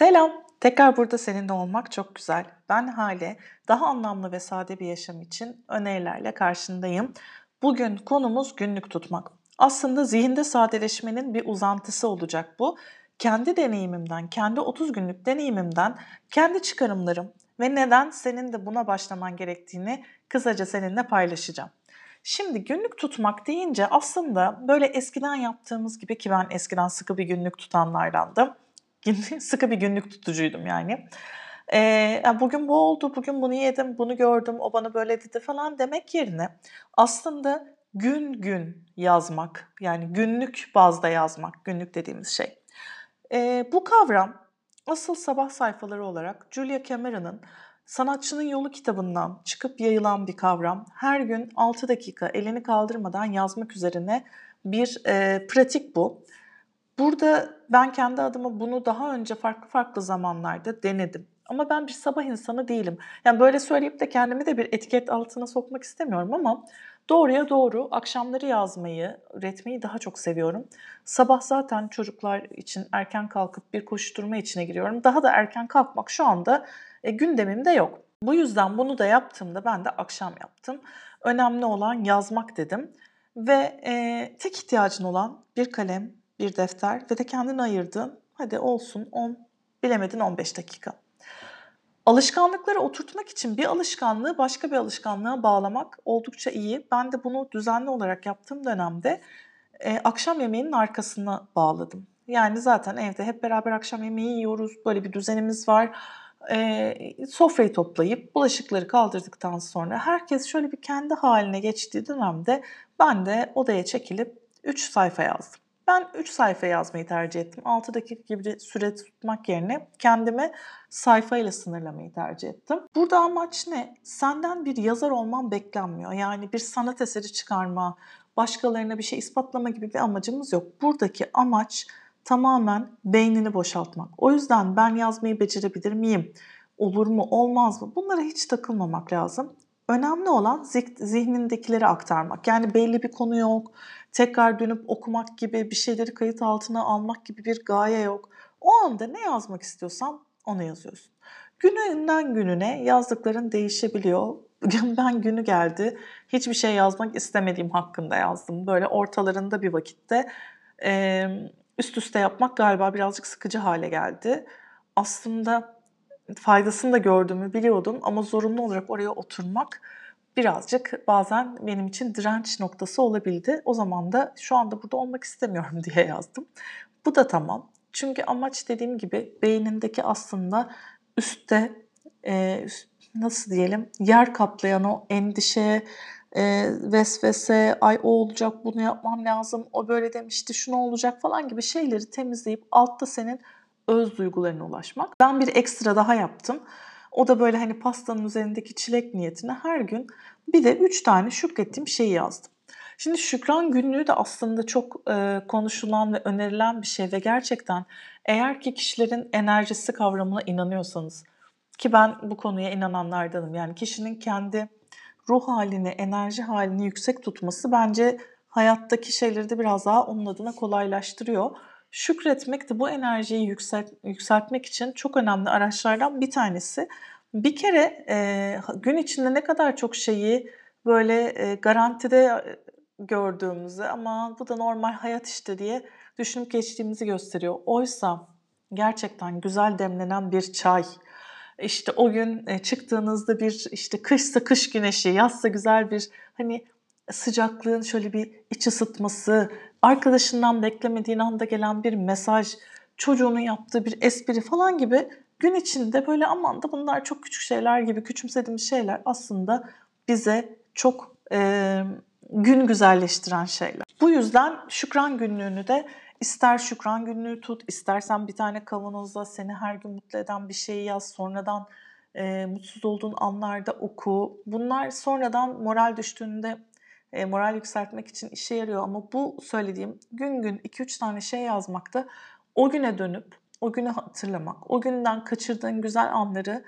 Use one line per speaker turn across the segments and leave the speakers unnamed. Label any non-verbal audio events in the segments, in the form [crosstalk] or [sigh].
Selam. Tekrar burada seninle olmak çok güzel. Ben Hale. Daha anlamlı ve sade bir yaşam için önerilerle karşındayım. Bugün konumuz günlük tutmak. Aslında zihinde sadeleşmenin bir uzantısı olacak bu. Kendi deneyimimden, kendi 30 günlük deneyimimden, kendi çıkarımlarım ve neden senin de buna başlaman gerektiğini kısaca seninle paylaşacağım. Şimdi günlük tutmak deyince aslında böyle eskiden yaptığımız gibi ki ben eskiden sıkı bir günlük tutanlardandım [laughs] sıkı bir günlük tutucuydum yani. Ee, bugün bu oldu, bugün bunu yedim, bunu gördüm, o bana böyle dedi falan demek yerine aslında gün gün yazmak, yani günlük bazda yazmak, günlük dediğimiz şey. Ee, bu kavram asıl sabah sayfaları olarak Julia Cameron'ın Sanatçının Yolu kitabından çıkıp yayılan bir kavram. Her gün 6 dakika elini kaldırmadan yazmak üzerine bir e, pratik bu. Burada ben kendi adıma bunu daha önce farklı farklı zamanlarda denedim. Ama ben bir sabah insanı değilim. Yani böyle söyleyip de kendimi de bir etiket altına sokmak istemiyorum ama doğruya doğru akşamları yazmayı, üretmeyi daha çok seviyorum. Sabah zaten çocuklar için erken kalkıp bir koşturma içine giriyorum. Daha da erken kalkmak şu anda e, gündemimde yok. Bu yüzden bunu da yaptığımda ben de akşam yaptım. Önemli olan yazmak dedim. Ve e, tek ihtiyacın olan bir kalem, bir defter ve de kendini ayırdığın hadi olsun 10 bilemedin 15 dakika. Alışkanlıkları oturtmak için bir alışkanlığı başka bir alışkanlığa bağlamak oldukça iyi. Ben de bunu düzenli olarak yaptığım dönemde e, akşam yemeğinin arkasına bağladım. Yani zaten evde hep beraber akşam yemeği yiyoruz. Böyle bir düzenimiz var. E, sofrayı toplayıp bulaşıkları kaldırdıktan sonra herkes şöyle bir kendi haline geçtiği dönemde ben de odaya çekilip 3 sayfa yazdım. Ben 3 sayfa yazmayı tercih ettim. 6 dakika gibi süre tutmak yerine kendime sayfayla sınırlamayı tercih ettim. Burada amaç ne? Senden bir yazar olman beklenmiyor. Yani bir sanat eseri çıkarma, başkalarına bir şey ispatlama gibi bir amacımız yok. Buradaki amaç tamamen beynini boşaltmak. O yüzden ben yazmayı becerebilir miyim? Olur mu, olmaz mı? Bunlara hiç takılmamak lazım. Önemli olan zihnindekileri aktarmak. Yani belli bir konu yok, tekrar dönüp okumak gibi bir şeyleri kayıt altına almak gibi bir gaye yok. O anda ne yazmak istiyorsan onu yazıyorsun. Gününden gününe yazdıkların değişebiliyor. [laughs] Ben günü geldi. Hiçbir şey yazmak istemediğim hakkında yazdım. Böyle ortalarında bir vakitte üst üste yapmak galiba birazcık sıkıcı hale geldi. Aslında faydasını da gördüğümü biliyordum ama zorunlu olarak oraya oturmak birazcık bazen benim için direnç noktası olabildi. O zaman da şu anda burada olmak istemiyorum [laughs] diye yazdım. Bu da tamam. Çünkü amaç dediğim gibi beynindeki aslında üstte e, nasıl diyelim yer kaplayan o endişe, e, vesvese, ay o olacak bunu yapmam lazım, o böyle demişti şunu olacak falan gibi şeyleri temizleyip altta senin öz duygularına ulaşmak. Ben bir ekstra daha yaptım. O da böyle hani pastanın üzerindeki çilek niyetine her gün bir de üç tane şükrettiğim şeyi yazdım. Şimdi şükran günlüğü de aslında çok e, konuşulan ve önerilen bir şey ve gerçekten eğer ki kişilerin enerjisi kavramına inanıyorsanız ki ben bu konuya inananlardanım. Yani kişinin kendi ruh halini, enerji halini yüksek tutması bence hayattaki şeyleri de biraz daha onun adına kolaylaştırıyor. Şükretmek de bu enerjiyi yükselt, yükseltmek için çok önemli araçlardan bir tanesi. Bir kere e, gün içinde ne kadar çok şeyi böyle e, garantide gördüğümüzü ama bu da normal hayat işte diye düşünüp geçtiğimizi gösteriyor. Oysa gerçekten güzel demlenen bir çay, işte o gün e, çıktığınızda bir işte kışsa kış güneşi, yazsa güzel bir hani sıcaklığın şöyle bir iç ısıtması, arkadaşından beklemediğin anda gelen bir mesaj, çocuğunun yaptığı bir espri falan gibi gün içinde böyle aman da bunlar çok küçük şeyler gibi küçümsediğimiz şeyler aslında bize çok e, gün güzelleştiren şeyler. Bu yüzden şükran günlüğünü de ister şükran günlüğü tut, istersen bir tane kavanozda seni her gün mutlu eden bir şeyi yaz, sonradan e, mutsuz olduğun anlarda oku. Bunlar sonradan moral düştüğünde e, moral yükseltmek için işe yarıyor ama bu söylediğim gün gün 2-3 tane şey yazmakta o güne dönüp o günü hatırlamak, o günden kaçırdığın güzel anları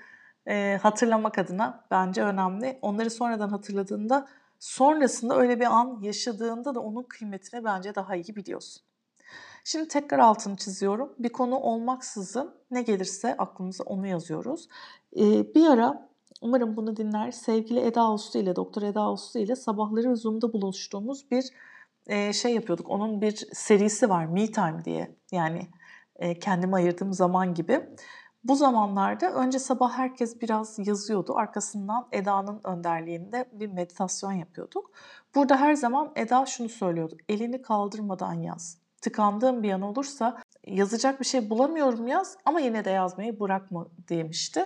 e, hatırlamak adına bence önemli. Onları sonradan hatırladığında sonrasında öyle bir an yaşadığında da onun kıymetini bence daha iyi biliyorsun. Şimdi tekrar altını çiziyorum. Bir konu olmaksızın ne gelirse aklımıza onu yazıyoruz. Ee, bir ara umarım bunu dinler sevgili Eda Uslu ile Doktor Eda Uslu ile sabahları Zoom'da buluştuğumuz bir e, şey yapıyorduk. Onun bir serisi var Me Time diye yani e, kendime ayırdığım zaman gibi. Bu zamanlarda önce sabah herkes biraz yazıyordu. Arkasından Eda'nın önderliğinde bir meditasyon yapıyorduk. Burada her zaman Eda şunu söylüyordu. Elini kaldırmadan yaz. Tıkandığım bir an olursa yazacak bir şey bulamıyorum yaz ama yine de yazmayı bırakma demişti.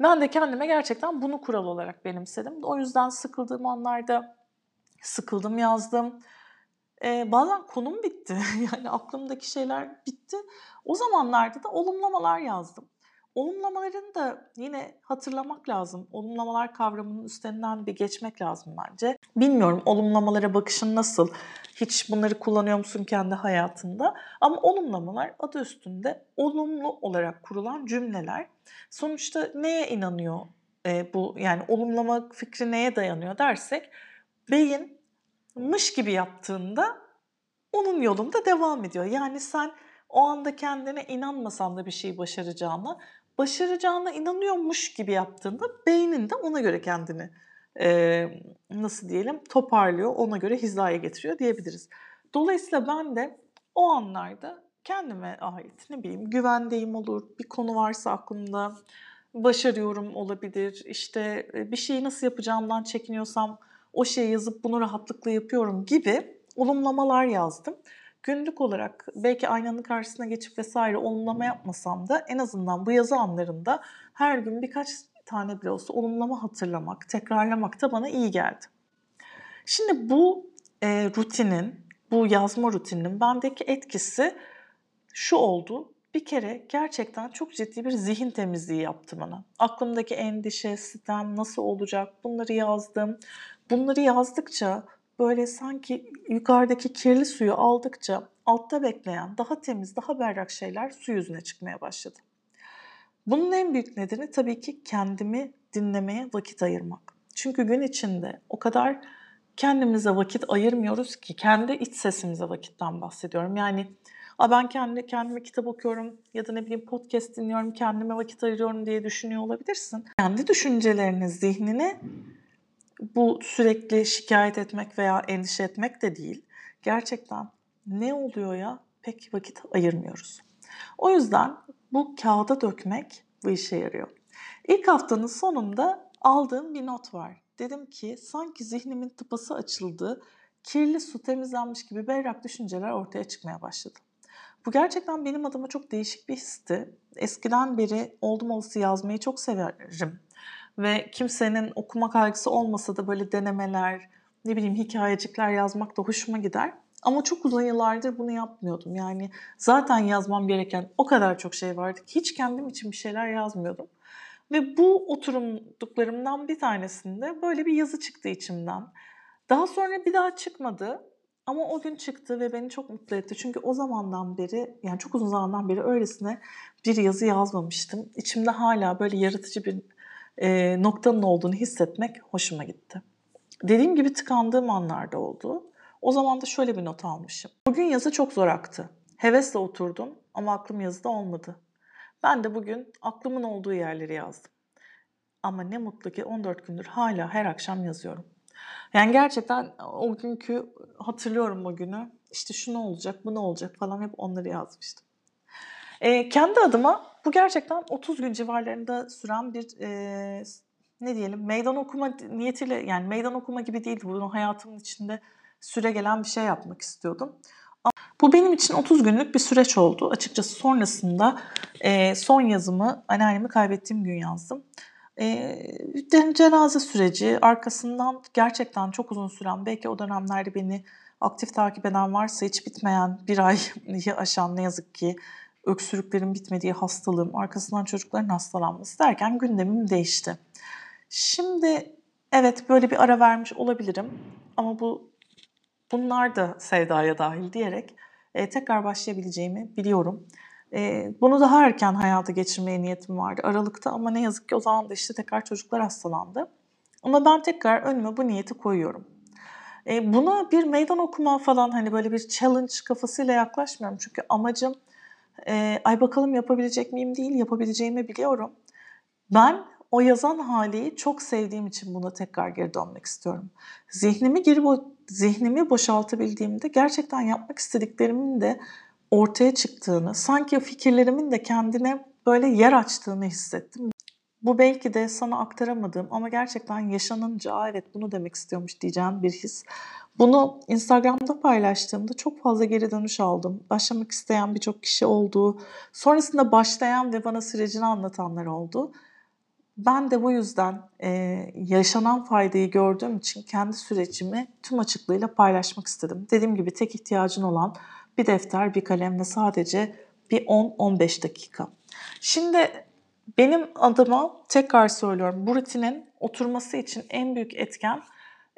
Ben de kendime gerçekten bunu kural olarak benimsedim. O yüzden sıkıldığım anlarda sıkıldım yazdım. Ee, bazen konum bitti. [laughs] yani aklımdaki şeyler bitti. O zamanlarda da olumlamalar yazdım. Olumlamalarını da yine hatırlamak lazım. Olumlamalar kavramının üstünden bir geçmek lazım bence. Bilmiyorum olumlamalara bakışın nasıl? Hiç bunları kullanıyor musun kendi hayatında? Ama olumlamalar adı üstünde olumlu olarak kurulan cümleler. Sonuçta neye inanıyor e, bu? Yani olumlama fikri neye dayanıyor dersek beyin mış gibi yaptığında onun yolunda devam ediyor. Yani sen o anda kendine inanmasan da bir şeyi başaracağına başaracağına inanıyormuş gibi yaptığında beynin de ona göre kendini e, nasıl diyelim toparlıyor, ona göre hizaya getiriyor diyebiliriz. Dolayısıyla ben de o anlarda kendime ait ne bileyim güvendeyim olur, bir konu varsa aklımda başarıyorum olabilir, işte bir şeyi nasıl yapacağımdan çekiniyorsam o şeyi yazıp bunu rahatlıkla yapıyorum gibi olumlamalar yazdım günlük olarak belki aynanın karşısına geçip vesaire olumlama yapmasam da en azından bu yazı anlarında her gün birkaç tane bile olsa olumlama hatırlamak, tekrarlamak da bana iyi geldi. Şimdi bu e, rutinin, bu yazma rutininin bendeki etkisi şu oldu. Bir kere gerçekten çok ciddi bir zihin temizliği yaptı bana. Aklımdaki endişe, sistem nasıl olacak bunları yazdım. Bunları yazdıkça böyle sanki yukarıdaki kirli suyu aldıkça altta bekleyen daha temiz, daha berrak şeyler su yüzüne çıkmaya başladı. Bunun en büyük nedeni tabii ki kendimi dinlemeye vakit ayırmak. Çünkü gün içinde o kadar kendimize vakit ayırmıyoruz ki kendi iç sesimize vakitten bahsediyorum. Yani ben kendi kendime kitap okuyorum ya da ne bileyim podcast dinliyorum, kendime vakit ayırıyorum diye düşünüyor olabilirsin. Kendi düşüncelerini, zihnini bu sürekli şikayet etmek veya endişe etmek de değil. Gerçekten ne oluyor ya pek vakit ayırmıyoruz. O yüzden bu kağıda dökmek bu işe yarıyor. İlk haftanın sonunda aldığım bir not var. Dedim ki sanki zihnimin tıpası açıldı, kirli su temizlenmiş gibi berrak düşünceler ortaya çıkmaya başladı. Bu gerçekten benim adıma çok değişik bir histi. Eskiden beri oldum olası yazmayı çok severim ve kimsenin okuma kaygısı olmasa da böyle denemeler, ne bileyim hikayecikler yazmak da hoşuma gider. Ama çok uzun yıllardır bunu yapmıyordum. Yani zaten yazmam gereken o kadar çok şey vardı ki hiç kendim için bir şeyler yazmıyordum. Ve bu oturumduklarımdan bir tanesinde böyle bir yazı çıktı içimden. Daha sonra bir daha çıkmadı ama o gün çıktı ve beni çok mutlu etti. Çünkü o zamandan beri yani çok uzun zamandan beri öylesine bir yazı yazmamıştım. İçimde hala böyle yaratıcı bir e, noktanın olduğunu hissetmek hoşuma gitti. Dediğim gibi tıkandığım anlarda oldu. O zaman da şöyle bir not almışım. Bugün yazı çok zor aktı. Hevesle oturdum ama aklım yazıda olmadı. Ben de bugün aklımın olduğu yerleri yazdım. Ama ne mutlu ki 14 gündür hala her akşam yazıyorum. Yani gerçekten o günkü hatırlıyorum o günü. İşte şu ne olacak, bu ne olacak falan hep onları yazmıştım. E, kendi adıma bu gerçekten 30 gün civarlarında süren bir e, ne diyelim meydan okuma niyetiyle yani meydan okuma gibi değildi. Bunu hayatımın içinde süre gelen bir şey yapmak istiyordum. Bu benim için 30 günlük bir süreç oldu. Açıkçası sonrasında e, son yazımı anneannemi kaybettiğim gün yazdım. E, cenaze süreci arkasından gerçekten çok uzun süren belki o dönemlerde beni aktif takip eden varsa hiç bitmeyen bir ayı [laughs] aşan ne yazık ki öksürüklerin bitmediği hastalığım, arkasından çocukların hastalanması derken gündemim değişti. Şimdi evet böyle bir ara vermiş olabilirim ama bu bunlar da sevdaya dahil diyerek e, tekrar başlayabileceğimi biliyorum. E, bunu daha erken hayata geçirmeye niyetim vardı Aralık'ta ama ne yazık ki o zaman da işte tekrar çocuklar hastalandı. Ama ben tekrar önüme bu niyeti koyuyorum. E, buna bir meydan okuma falan hani böyle bir challenge kafasıyla yaklaşmıyorum. Çünkü amacım e, ay bakalım yapabilecek miyim değil, yapabileceğimi biliyorum. Ben o yazan haliyi çok sevdiğim için buna tekrar geri dönmek istiyorum. Zihnimi geri zihnimi boşaltabildiğimde gerçekten yapmak istediklerimin de ortaya çıktığını, sanki fikirlerimin de kendine böyle yer açtığını hissettim. Bu belki de sana aktaramadığım ama gerçekten yaşanınca evet bunu demek istiyormuş diyeceğim bir his. Bunu Instagram'da paylaştığımda çok fazla geri dönüş aldım. Başlamak isteyen birçok kişi oldu. Sonrasında başlayan ve bana sürecini anlatanlar oldu. Ben de bu yüzden e, yaşanan faydayı gördüğüm için kendi sürecimi tüm açıklığıyla paylaşmak istedim. Dediğim gibi tek ihtiyacın olan bir defter, bir kalem ve sadece bir 10-15 dakika. Şimdi benim adıma tekrar söylüyorum bu rutinin oturması için en büyük etken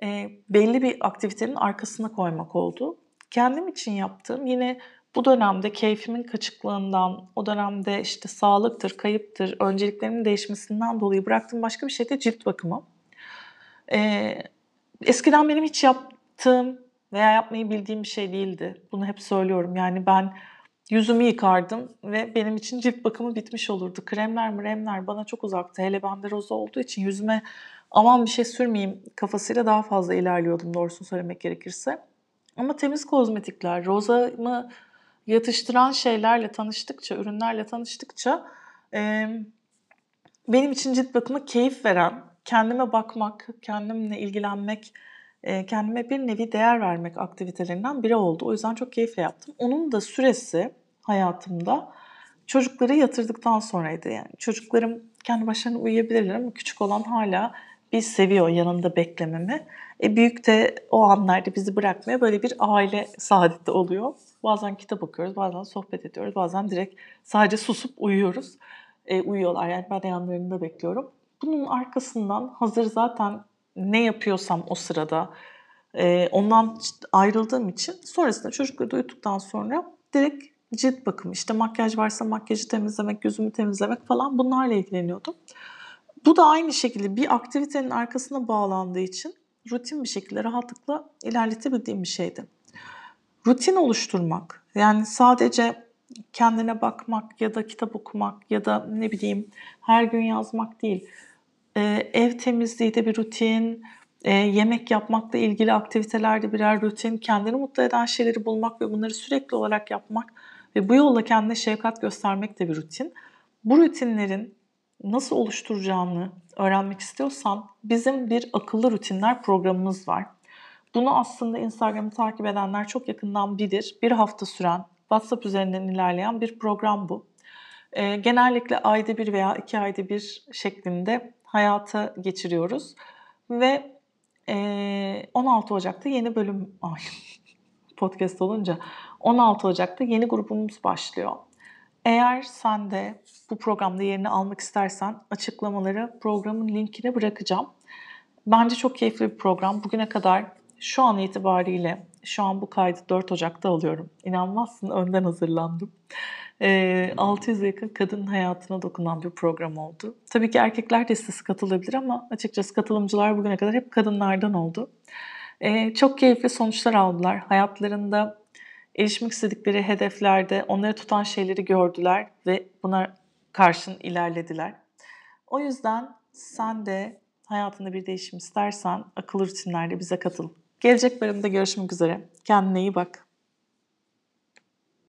e, belli bir aktivitenin arkasına koymak oldu. Kendim için yaptığım yine bu dönemde keyfimin kaçıklığından, o dönemde işte sağlıktır, kayıptır, önceliklerimin değişmesinden dolayı bıraktığım başka bir şey de cilt bakımı. Ee, eskiden benim hiç yaptığım veya yapmayı bildiğim bir şey değildi. Bunu hep söylüyorum. Yani ben yüzümü yıkardım ve benim için cilt bakımı bitmiş olurdu. Kremler mremler bana çok uzaktı. Hele bende roza olduğu için yüzüme aman bir şey sürmeyeyim kafasıyla daha fazla ilerliyordum doğrusunu söylemek gerekirse. Ama temiz kozmetikler, rozamı yatıştıran şeylerle tanıştıkça, ürünlerle tanıştıkça e, benim için cilt bakımı keyif veren, kendime bakmak, kendimle ilgilenmek, e, kendime bir nevi değer vermek aktivitelerinden biri oldu. O yüzden çok keyifle yaptım. Onun da süresi hayatımda çocukları yatırdıktan sonraydı. Yani çocuklarım kendi başlarına uyuyabilirler ama küçük olan hala bir seviyor yanında beklememi. E, büyük de o anlarda bizi bırakmaya böyle bir aile saadeti oluyor. Bazen kitap okuyoruz, bazen sohbet ediyoruz, bazen direkt sadece susup uyuyoruz. E, uyuyorlar yani ben de yanlarında bekliyorum. Bunun arkasından hazır zaten ne yapıyorsam o sırada e, ondan ayrıldığım için sonrasında çocukları uyuttuktan sonra direkt cilt bakımı işte makyaj varsa makyajı temizlemek, yüzümü temizlemek falan bunlarla ilgileniyordum. Bu da aynı şekilde bir aktivitenin arkasına bağlandığı için rutin bir şekilde rahatlıkla ilerletebildiğim bir şeydi. Rutin oluşturmak yani sadece kendine bakmak ya da kitap okumak ya da ne bileyim her gün yazmak değil. Ee, ev temizliği de bir rutin, e, yemek yapmakla ilgili aktivitelerde birer rutin, kendini mutlu eden şeyleri bulmak ve bunları sürekli olarak yapmak ve bu yolla kendine şefkat göstermek de bir rutin. Bu rutinlerin nasıl oluşturacağını öğrenmek istiyorsan bizim bir akıllı rutinler programımız var. Bunu aslında Instagram'ı takip edenler çok yakından bilir. Bir hafta süren, WhatsApp üzerinden ilerleyen bir program bu. E, genellikle ayda bir veya iki ayda bir şeklinde hayata geçiriyoruz. Ve e, 16 Ocak'ta yeni bölüm, [laughs] ay podcast olunca 16 Ocak'ta yeni grubumuz başlıyor. Eğer sen de bu programda yerini almak istersen açıklamaları programın linkine bırakacağım. Bence çok keyifli bir program. Bugüne kadar şu an itibariyle, şu an bu kaydı 4 Ocak'ta alıyorum. İnanmazsın önden hazırlandım. E, 600 yakın kadın hayatına dokunan bir program oldu. Tabii ki erkekler de sitesi katılabilir ama açıkçası katılımcılar bugüne kadar hep kadınlardan oldu. E, çok keyifli sonuçlar aldılar. Hayatlarında erişmek istedikleri hedeflerde onları tutan şeyleri gördüler ve buna karşın ilerlediler. O yüzden sen de hayatında bir değişim istersen akıllı rutinlerle bize katıl. Gelecek bölümde görüşmek üzere. Kendine iyi bak.